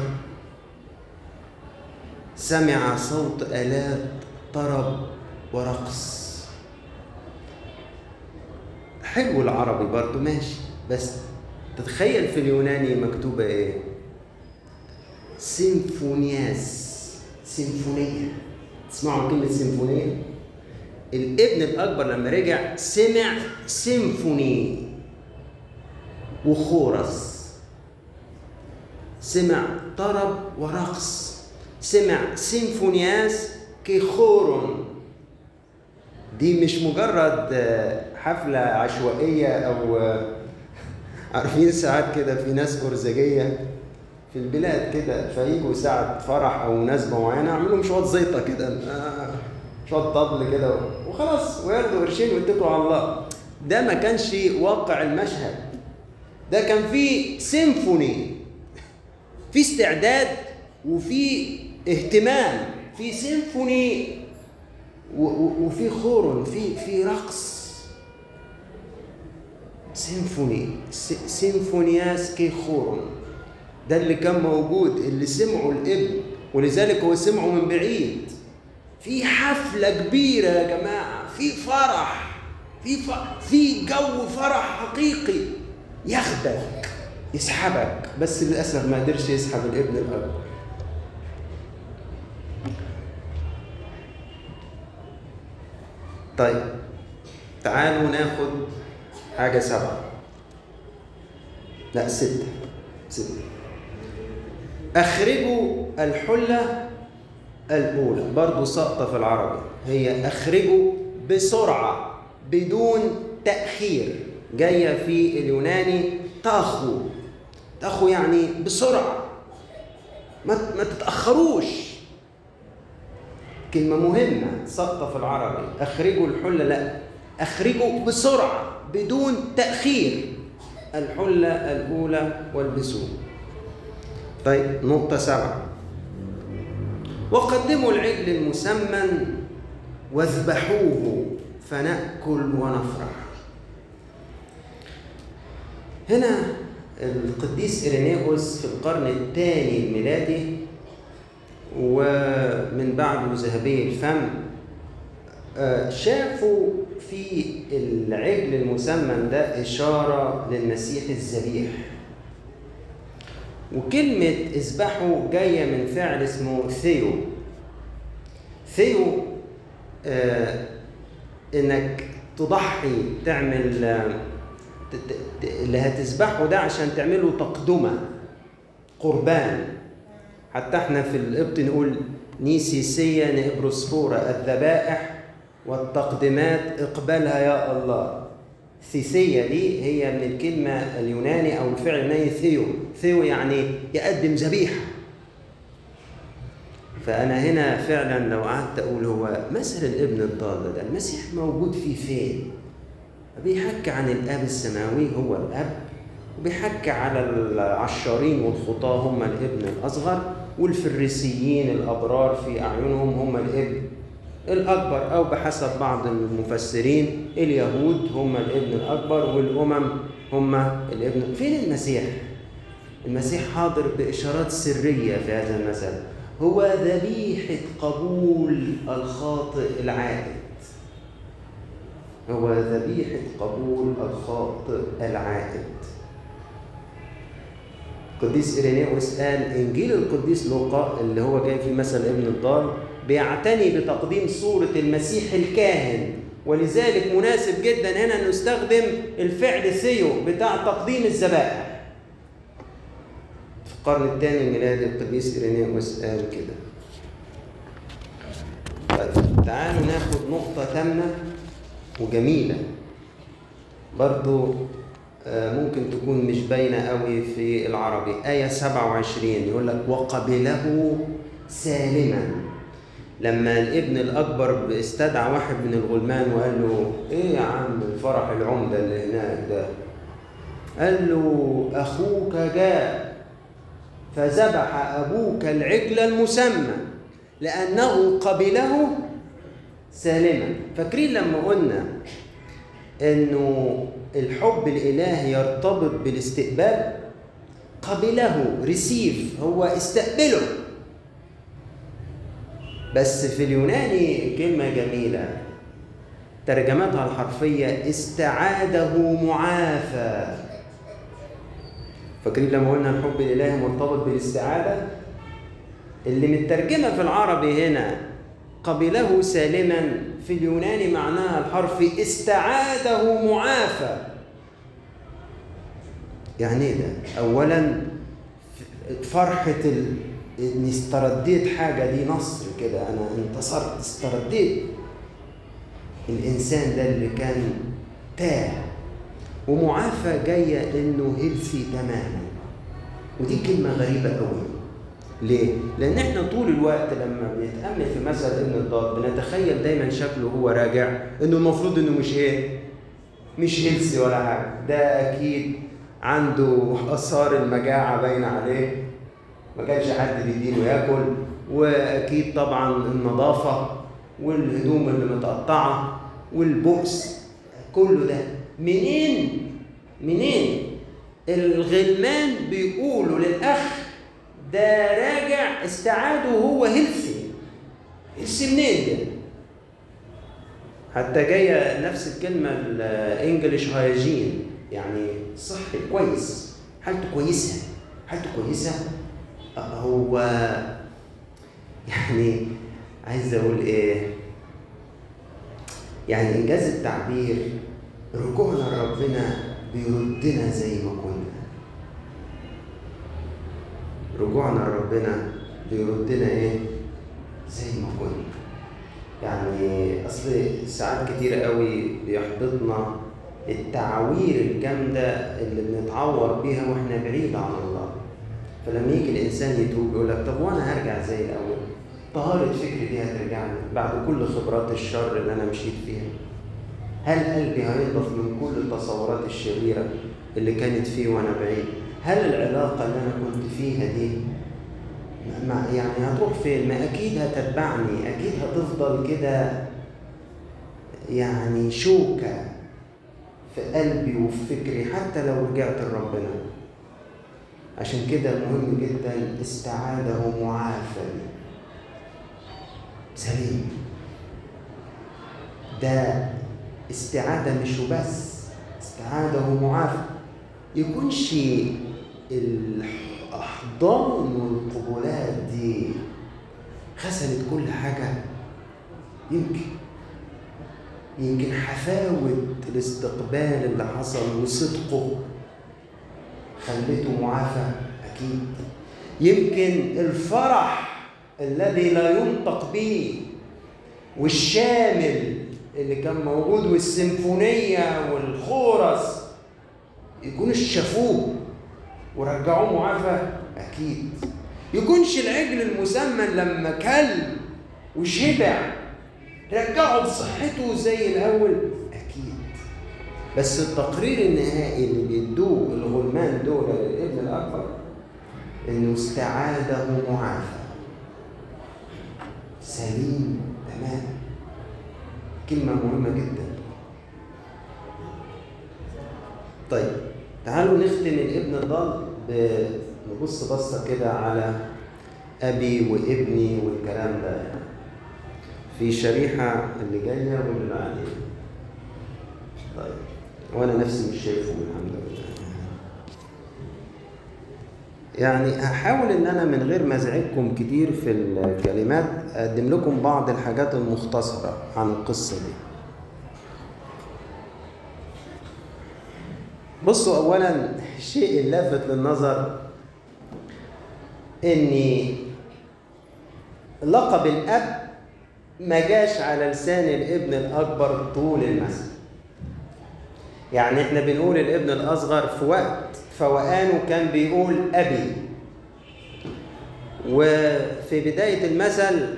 سمع صوت آلات طرب ورقص. حلو العربي برضو ماشي. بس تتخيل في اليوناني مكتوبة إيه؟ سيمفونياس سيمفونية. تسمعوا كلمة سيمفونية؟ الابن الأكبر لما رجع سمع سيمفوني وخورس سمع طرب ورقص. سمع سيمفونياس كيخورون دي مش مجرد آه، حفلة عشوائية أو آه، عارفين ساعات كده في ناس أرزجية في البلاد كده فيجوا ساعة فرح أو مناسبة معينة يعملوا شوية زيطة كده. شوية طبل كده وخلاص وياخدوا قرشين ويتكلوا على الله. ده ما كانش واقع المشهد. ده كان في سيمفوني في استعداد وفي اهتمام في سيمفوني وفي χορ في في رقص. سيمفوني س- سيمفونياس كي خورون ده اللي كان موجود اللي سمعوا الابن ولذلك هو سمعه من بعيد. في حفلة كبيرة يا جماعة في فرح في ف... في جو فرح حقيقي. ياخدك يسحبك بس للأسف ما قدرش يسحب الابن الأكبر طيب تعالوا ناخد حاجة سبعة. لا ستة ستة. أخرجوا الحلة الأولى. برضو سقطة في العربي. هي أخرجوا بسرعة بدون تأخير. جاية في اليوناني تاخو. تاخو يعني بسرعة. ما ما تتأخروش. كلمة مهمة سقطة في العربي. أخرجوا الحلة؟ لا. أخرجوا بسرعة بدون تأخير. الحلة الأولى والبسوه طيب نقطة سبعة. وقدموا العجل المسمن واذبحوه فنأكل ونفرح. هنا القديس إرينيوس في القرن الثاني الميلادي ومن بعده ذهبي الفم آه، شافوا في العجل المسمن ده إشارة للمسيح الذبيح. وكلمة اذبحوا جاية من فعل اسمه ثيو. ثيو آه إنك تضحي تعمل آه، اللي هتذبحه ده عشان تعمله تقدمة قربان. حتى إحنا في القبط نقول نيسيسية نبروسفورا الذبائح والتقدمات اقبلها يا الله. ثيسية دي هي من الكلمة اليوناني أو الفعل اليوناني ثيو. ثيو يعني يقدم ذبيحة. فأنا هنا فعلا لو قعدت أقول هو مثل الابن الضال ده المسيح موجود فيه فين؟ بيحكي عن الآب السماوي هو الأب وبيحكي على العشارين والخطاة هم الابن الأصغر والفريسيين الأبرار في أعينهم هم الابن. الأكبر أو بحسب بعض المفسرين اليهود هم الابن الأكبر والأمم هم الابن. فين المسيح؟ المسيح حاضر بإشارات سرية في هذا المثل. هو ذبيحة قبول الخاطئ العائد. هو ذبيحة قبول الخاطئ العائد. القديس إيرينيوس قال إنجيل القديس لوقا اللي هو جاي في مثل ابن الضال بيعتني بتقديم صورة المسيح الكاهن. ولذلك مناسب جدا هنا نستخدم الفعل ثيو بتاع تقديم الذبائح. في القرن الثاني الميلادي القديس إيرينيوس قال كده. طيب تعالوا ناخد نقطة ثامنة وجميلة. برضو آه، ممكن تكون مش باينة قوي في العربي. آية 27 يقول لك وقبله سالما. لما الابن الأكبر استدعى واحد من الغلمان وقال له إيه يا عم الفرح العمدة اللي هناك ده؟ قال له أخوك جاء فذبح أبوك العجل المسمى لأنه قبله سالما. فاكرين لما قلنا إنه الحب الالهي يرتبط بالاستقبال؟ قبله ريسيف هو استقبله. بس في اليوناني كلمة جميلة. ترجمتها الحرفية استعاده معافى. فاكرين لما قلنا الحب الالهي مرتبط بالاستعاده اللي مترجمة في العربي هنا قبله سالما في اليوناني معناها الحرفي استعاده معافى. يعني إيه ده؟ اولا فرحة. إني استرديت حاجة دي نصر كده أنا انتصرت استرديت الإنسان ده اللي كان تاه ومعافى جاية إنه healthy تماما ودي كلمة غريبة قوي ليه؟ لأن إحنا طول الوقت لما بنتأمل في مثل ابن الضال بنتخيل دايما شكله هو راجع إنه المفروض إنه مش إيه؟ مش healthy ولا حاجة ده أكيد عنده آثار المجاعة باينة عليه ما كانش حد بيدينه ياكل وأكيد طبعا النظافة والهدوم اللي متقطعة والبؤس كله ده. منين؟ منين؟ الغلمان بيقولوا للأخ ده راجع استعاده وهو healthy healthy منين؟ ده؟ حتى جاية نفس الكلمة الإنجليش هايجين يعني صحي كويس. حالته كويسة. حالته كويسة. هو يعني عايز أقول إيه؟ يعني إنجاز التعبير رجوعنا لربنا بيردنا زي ما كنا. رجوعنا لربنا بيردنا إيه؟ زي ما كنا. يعني أصل ساعات كتير قوي بيحبطنا التعوير الجامدة اللي بنتعور بيها وإحنا بعيد عن الله فلما يجي الإنسان يتوب يقول لك طب وأنا هرجع زي الأول طهارة فكري دي هترجعني بعد كل خبرات الشر اللي أنا مشيت فيها هل قلبي هينضف من كل التصورات الشريرة اللي كانت فيه وأنا بعيد هل العلاقة اللي أنا كنت فيها دي ما يعني هتروح فين؟ ما أكيد هتتبعني، أكيد هتفضل كده يعني شوكة في قلبي وفي فكري حتى لو رجعت لربنا. عشان كده مهم جدا استعادة معافى سليم. ده استعادة مش وبس، استعادة معافى. يكونش الأحضان والقبولات دي غسلت كل حاجة يمكن يمكن حفاوة الاستقبال اللي حصل وصدقه خلته معافى أكيد. يمكن الفرح الذي لا ينطق به والشامل اللي كان موجود والسيمفونية والخورس يكون شافوه ورجعوه معافى أكيد. يكونش العجل المسمن لما كل وشبع رجعه بصحته زي الأول. أكيد بس التقرير النهائي اللي بيدوه الغلمان دول للإبن الأكبر إنه استعادة معافى سليم تمام. كلمة مهمة جدا. طيب تعالوا نختم الإبن الضال نبص بصة كده على أبي وإبني والكلام ده. في شريحة اللي جاية واللي بعدين. طيب. وأنا نفسي مش شايفهم الحمد لله. يعني هحاول إن أنا من غير ما أزعجكم كتير في الكلمات أقدم لكم بعض الحاجات المختصرة عن القصة دي. بصوا اولا الشيء اللافت للنظر ان لقب الأب ما جاش على لسان الابن الأكبر طول المثل يعني إحنا بنقول الابن الأصغر في وقت فوقانه كان بيقول أبي. وفي بداية المثل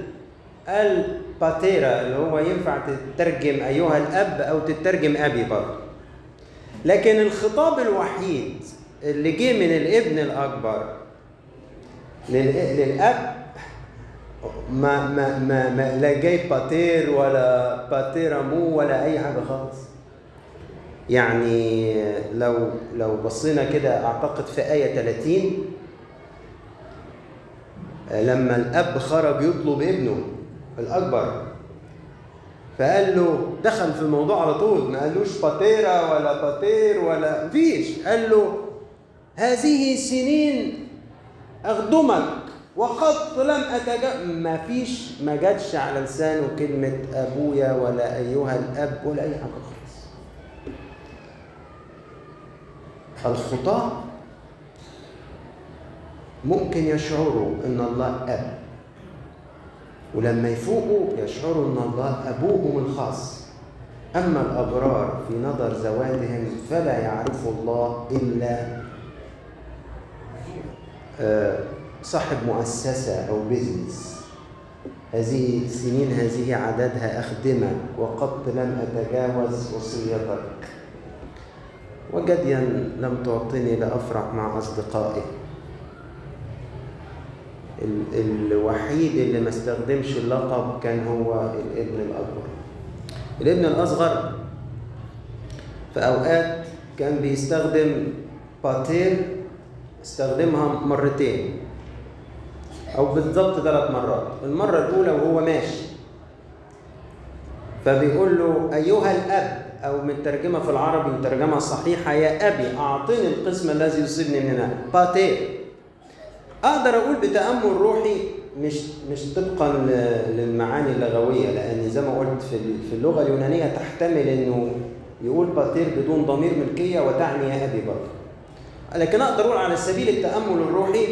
قال باتيرا اللي هو ينفع تترجم أيها الأب أو تترجم أبي برضه. لكن الخطاب الوحيد اللي جه من الابن الأكبر للأب ما ما ما, ما لا جاي باتير ولا باتير مو ولا أي حاجة خالص. يعني لو لو بصينا كده أعتقد في آية 30 لما الأب خرج يطلب ابنه الأكبر فقال له دخل في الموضوع على طول ما قالوش باتيرا ولا باتير ولا مفيش قال له هذه سنين أخدمك وقد لم اتجا ما فيش ما جاتش على لسانه كلمة أبويا ولا أيها الأب ولا أي حاجة. خالص الخطاه ممكن يشعروا إن الله أب ولما يفوقوا يشعروا إن الله أبوهم الخاص. أما الأبرار في نظر ذواتهم فلا يعرفوا الله إلا صاحب مؤسسة أو بزنس هذه السنين هذه عددها أخدمة وقد لم أتجاوز وصيتك. وجديا لم تعطني لأفرح مع أصدقائي. الوحيد اللي ما استخدمش اللقب كان هو الابن الأكبر. الابن الأصغر. في أوقات كان بيستخدم باتير استخدمها مرتين. أو بالضبط ثلاث مرات. المرة الأولى وهو ماشي. فبيقول له أيها الأب. أو من ترجمة في العربي وترجمة صحيحة يا أبي أعطني القسم الذي يصيبني من هنا. باتير أقدر أقول بتأمل روحي مش مش طبقا للمعاني اللغوية لأن زي ما قلت في في اللغة اليونانية تحتمل إنه يقول باتير بدون ضمير ملكية وتعني يا أبي برضه لكن أقدر أقول على سبيل التأمل الروحي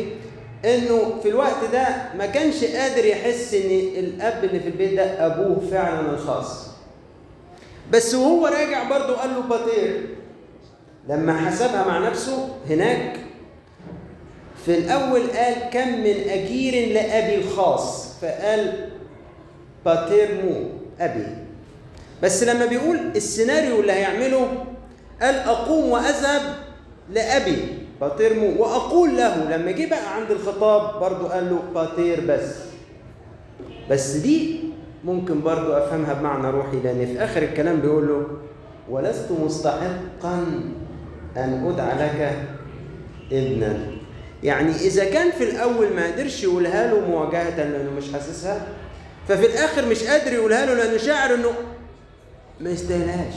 إنه في الوقت ده ما كانش قادر يحس إن الأب اللي في البيت ده أبوه فعلا الخاص. بس وهو راجع برضه قال له باتير لما حسبها مع نفسه هناك في الأول قال كم من أجير لأبي الخاص فقال باتير مو أبي. بس لما بيقول السيناريو اللي هيعمله قال أقوم وأذهب لأبي باتيرمو وأقول له لما جه بقى عند الخطاب برضو قال له باتير بس. بس دي ممكن برضو أفهمها بمعنى روحي لأن في آخر الكلام بيقول له ولست مستحقا أن أدعى لك ابنا. يعني إذا كان في الأول ما قدرش يقولها له مواجهة لأنه مش حاسسها ففي الآخر مش قادر يقولها له لأنه شاعر إنه ما يستاهلهاش.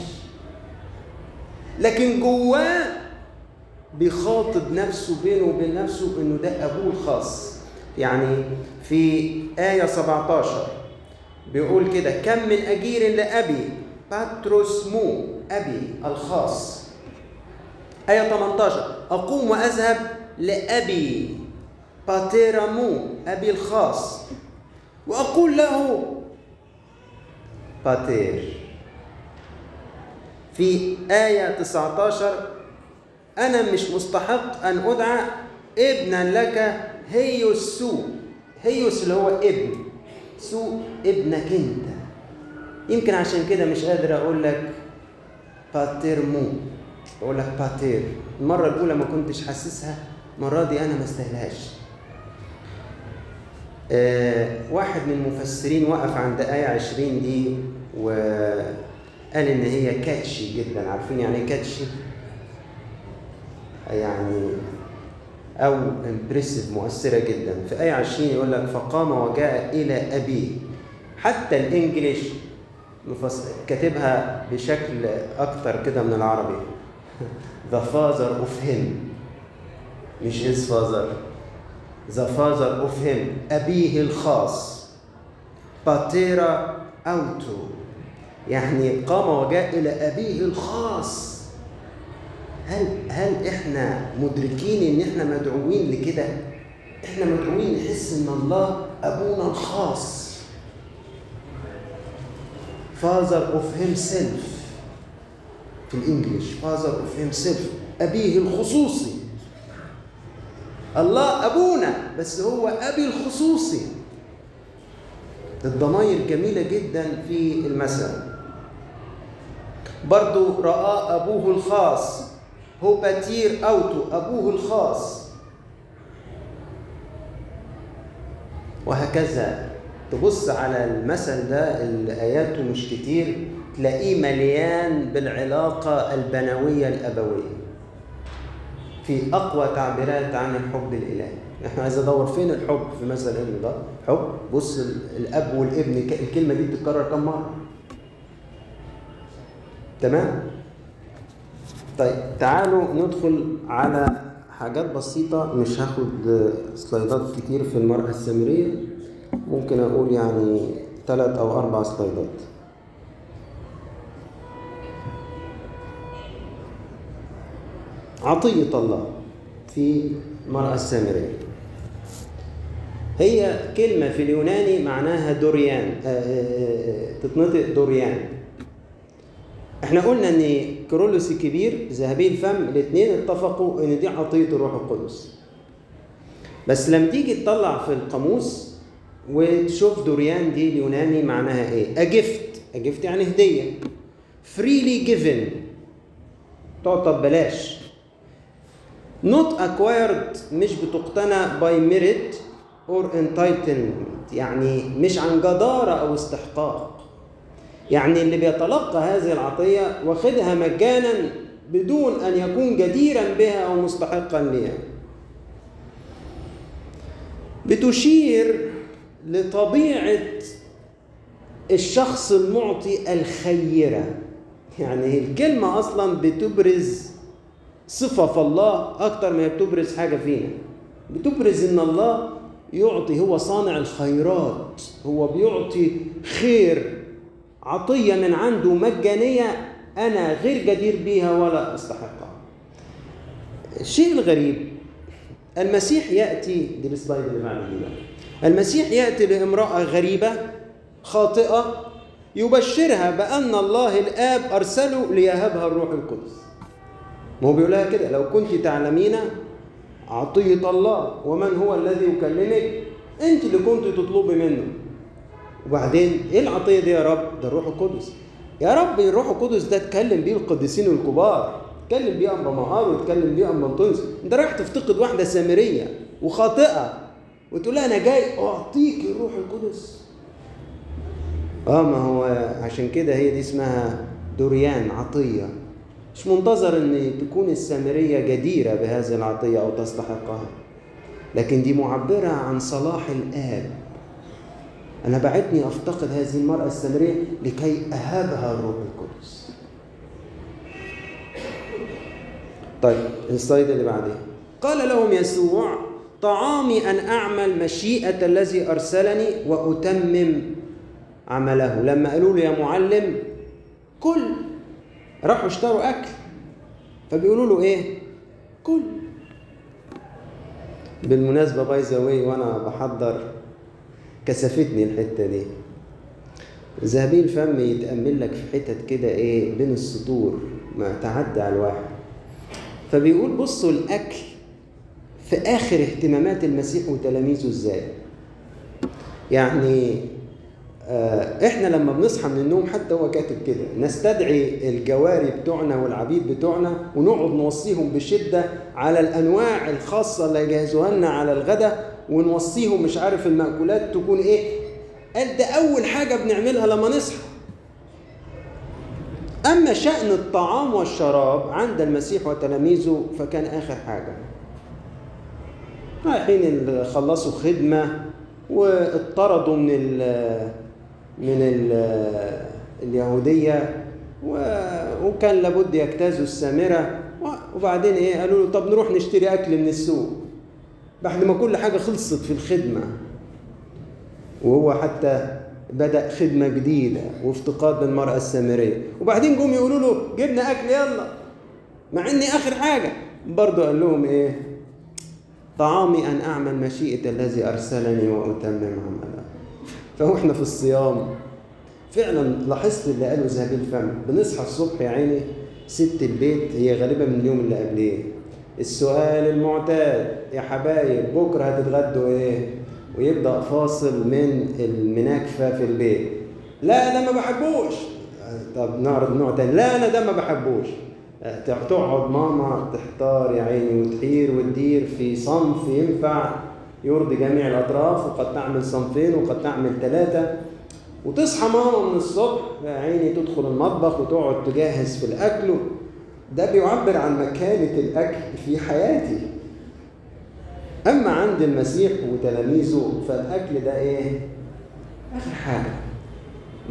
لكن جواه بيخاطب نفسه بينه وبين نفسه إنه ده أبوه الخاص. يعني في آية 17 بيقول كده كم من أجير لأبي؟ باتروس مو أبي الخاص. آية 18 أقوم وأذهب لأبي باتيرامو أبي الخاص. وأقول له πάτερ. في آية 19 أنا مش مستحق أن أدعى ابنا لك υιός σου υιός اللي هو ابن. σου ابنك أنت. يمكن عشان كده مش قادر أقول لك πάτερ μου أقول لك πάτερ. المرة الأولى ما كنتش حاسسها المرة دي أنا ما استاهلهاش. آه واحد من المفسرين وقف عند آية 20 دي وقال إن هي كاتشي جدا. عارفين يعني إيه كاتشي؟ يعني أو امبرسيف مؤثرة جدا. في آية 20 يقول لك فقام وجاء إلى أبيه. حتى الإنجليش كاتبها بشكل أكتر كده من العربي. The father of him. مش his father. The father of him. أبيه الخاص. باتيرا أوتو يعني قام وجاء إلى أبيه الخاص. هل هل إحنا مدركين إن إحنا مدعوين لكده؟ إحنا مدعوين نحس إن الله أبونا الخاص. Father of himself في الإنجليش Father of himself أبيه الخصوصي. الله أبونا بس هو أبي الخصوصي. الضماير جميلة جدا في المثل. برضو رأى أبوه الخاص هو باتير أوتو أبوه الخاص. وهكذا تبص على المثل ده اللي آياته مش كتير تلاقيه مليان بالعلاقة البنوية الأبوية. في أقوى تعبيرات عن الحب الإلهي. إحنا عايز أدور فين الحب في مثل الابن ده؟ حب بص الأب والابن الكلمة دي بتتكرر كم مرة؟ تمام؟ طيب تعالوا ندخل على حاجات بسيطة. مش هاخد سلايدات كتير في المرأة السامرية ممكن أقول يعني ثلاث أو أربع سلايدات. عطية الله في المرأة السامرية هي كلمة في اليوناني معناها دوريان آه، آه، آه، تتنطق دوريان. إحنا قلنا إن كيرلس الكبير ذهبي الفم الاثنين اتفقوا إن دي عطية الروح القدس. بس لما تيجي تطلع في القاموس وتشوف دوريان دي اليوناني معناها إيه؟ اجفت اجفت يعني هدية. Freely given. تعطى ببلاش. Not acquired مش بتقتنى by merit or entitlement. يعني مش عن جدارة أو استحقاق. يعني اللي بيتلقى هذه العطية واخدها مجانا بدون أن يكون جديرا بها أو مستحقا لها. بتشير لطبيعة الشخص المعطي الخيرة. يعني الكلمة أصلا بتبرز صفة في الله أكتر ما بتبرز حاجة فينا. بتبرز إن الله يعطي هو صانع الخيرات. هو بيعطي خير عطية من عنده مجانية أنا غير جدير بيها ولا أستحقها. الشيء الغريب المسيح يأتي دي السلايد اللي بقى. المسيح يأتي لامرأة غريبة خاطئة يبشرها بأن الله الآب أرسله ليهبها الروح القدس. ما هو بيقول لها كده لو كنت تعلمين عطية الله ومن هو الذي يكلمك؟ أنت اللي كنت تطلبي منه. وبعدين إيه العطية دي يا رب؟ ده الروح القدس. يا رب الروح القدس ده اتكلم بيه القديسين الكبار اتكلم بيه أنبا مهار واتكلم بيه أنبا انطونس أنت رايح تفتقد واحدة سامرية وخاطئة وتقول لها أنا جاي أعطيك الروح القدس. آه ما هو عشان كده هي دي اسمها دوريان عطية. مش منتظر إن تكون السامرية جديرة بهذه العطية أو تستحقها لكن دي معبرة عن صلاح الآب. أنا بعتني أفتقد هذه المرأة السامرية لكي أهبها الروح القدس. طيب السلايد اللي بعدين. قال لهم يسوع طعامي أن أعمل مشيئة الذي أرسلني وأتمم عمله. لما قالوا له يا معلم كل. راحوا اشتروا أكل. فبيقولوا له إيه؟ كل. بالمناسبة باي ذا وأنا بحضر كسفتني الحتة دي. ذهبي الفم يتأمل لك في حتت كده إيه بين السطور ما تعدي على الواحد. فبيقول بصوا الأكل في آخر اهتمامات المسيح وتلاميذه إزاي. يعني إحنا لما بنصحى من النوم حتى هو كاتب كده نستدعي الجواري بتوعنا والعبيد بتوعنا ونقعد نوصيهم بشدة على الأنواع الخاصة اللي يجهزوها لنا على الغداء ونوصيهم مش عارف المأكولات تكون إيه. قال ده أول حاجة بنعملها لما نصحى. أما شأن الطعام والشراب عند المسيح وتلاميذه فكان آخر حاجة. رايحين خلصوا خدمة واطردوا من ال من ال اليهودية وكان لابد يجتازوا السامرة. وبعدين إيه قالوا له طب نروح نشتري أكل من السوق. بعد ما كل حاجة خلصت في الخدمة وهو حتى بدأ خدمة جديدة وافتقاد للمرأة السامرية. وبعدين جم يقولوا له جبنا أكل يلا. مع إني آخر حاجة. برضه قال لهم إيه؟ طعامي أن أعمل مشيئة الذي أرسلني وأتمم عمله. فهو إحنا في الصيام. فعلا لاحظت اللي قاله ذهبي الفم. بنصحى الصبح يا عيني. ست البيت هي غالبا من اليوم اللي قبليه. السؤال المعتاد يا حبايب بكرة هتتغدوا إيه؟ ويبدأ فاصل من المناكفة في البيت. لا أنا ما بحبوش. طب نعرض نوع تاني. لا أنا ده ما بحبوش. تقعد ماما تحتار يا عيني وتحير وتدير في صنف ينفع يرضي جميع الأطراف وقد تعمل صنفين وقد تعمل ثلاثة وتصحى ماما من الصبح يا عيني تدخل المطبخ وتقعد تجهز في الأكل ده بيعبر عن مكانة الأكل في حياتي. أما عند المسيح وتلاميذه فالأكل ده إيه؟ آخر حاجة.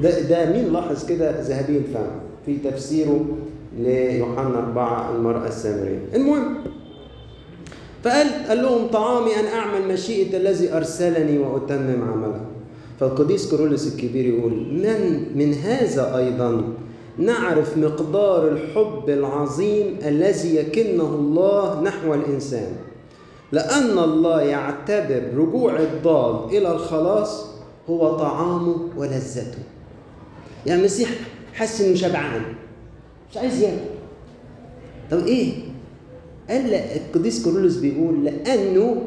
ده ده مين لاحظ كده ذهبي الفم في تفسيره ليوحنا أربعة المرأة السامرية. المهم فقال قال لهم طعامي أن أعمل مشيئة الذي أرسلني وأتمم عمله. فالقديس كورولوس الكبير يقول من من هذا أيضا نعرف مقدار الحب العظيم الذي يكنه الله نحو الإنسان. لأن الله يعتبر رجوع الضال إلى الخلاص هو طعامه ولذته. يعني المسيح حس إنه شبعان. مش عايز ياكل. طب إيه؟ قال القديس كورولوس بيقول لأنه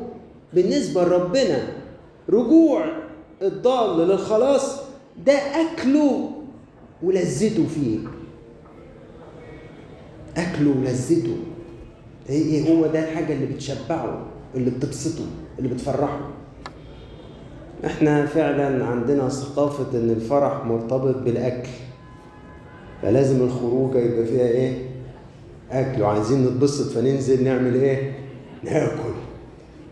بالنسبة لربنا رجوع الضال للخلاص ده أكله ولذته فيه. أكله ولذته. إيه هو ده الحاجة اللي بتشبعه اللي بتبسطه اللي بتفرحه. إحنا فعلا عندنا ثقافة إن الفرح مرتبط بالأكل. فلازم الخروجة يبقى فيها إيه؟ أكل. وعايزين نتبسط فننزل نعمل إيه؟ ناكل.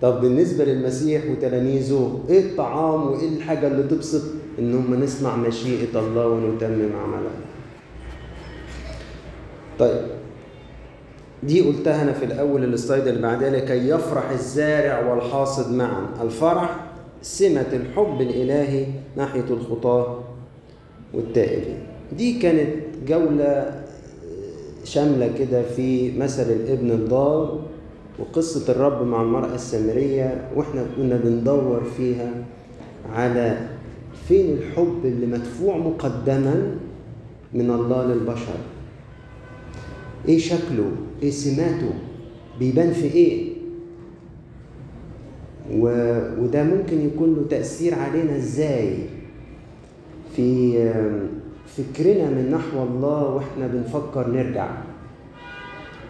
طب بالنسبة للمسيح وتلاميذه إيه الطعام وإيه الحاجة اللي تبسط؟ ان هم نسمع مشيئة الله ونتمم عملها طيب دي قلتها أنا في الأول السلايد اللي بعدها لكي يفرح الزارع والحاصد معا. الفرح سمة الحب الإلهي ناحية الخطاة والتائبين دي كانت جولة شاملة كده في مثل الابن الضال وقصة الرب مع المرأة السامرية وإحنا كنا بندور فيها على فين الحب اللي مدفوع مقدما من الله للبشر؟ إيه شكله؟ إيه سماته؟ بيبان في إيه؟ و... وده ممكن يكون له تأثير علينا إزاي؟ في فكرنا من نحو الله وإحنا بنفكر نرجع.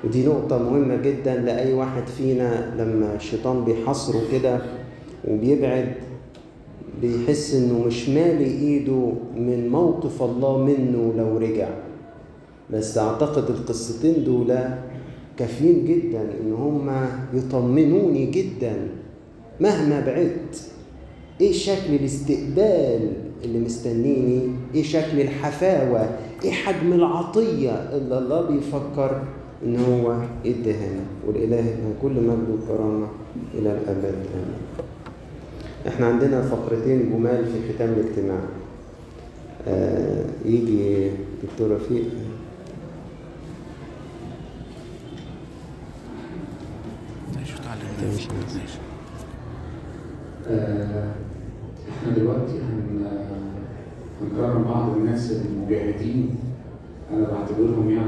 ودي نقطة مهمة جدا لأي واحد فينا لما الشيطان بيحصره كده وبيبعد بيحس إنه مش مالي إيده من موقف الله منه لو رجع. بس أعتقد القصتين دول كافيين جدا إن هم يطمنوني جدا مهما بعدت. إيه شكل الاستقبال اللي مستنيني؟ إيه شكل الحفاوة؟ إيه حجم العطية؟ اللي الله بيفكر إن هو يدهنا والإله كل مجد وكرامة إلى الأبد. آمين. إحنا عندنا فقرتين جمال في ختام الاجتماع. آه يجي دكتور رفيق. آه، إحنا دلوقتي هن هنكرم بعض الناس المجاهدين. أنا بعتبرهم يعني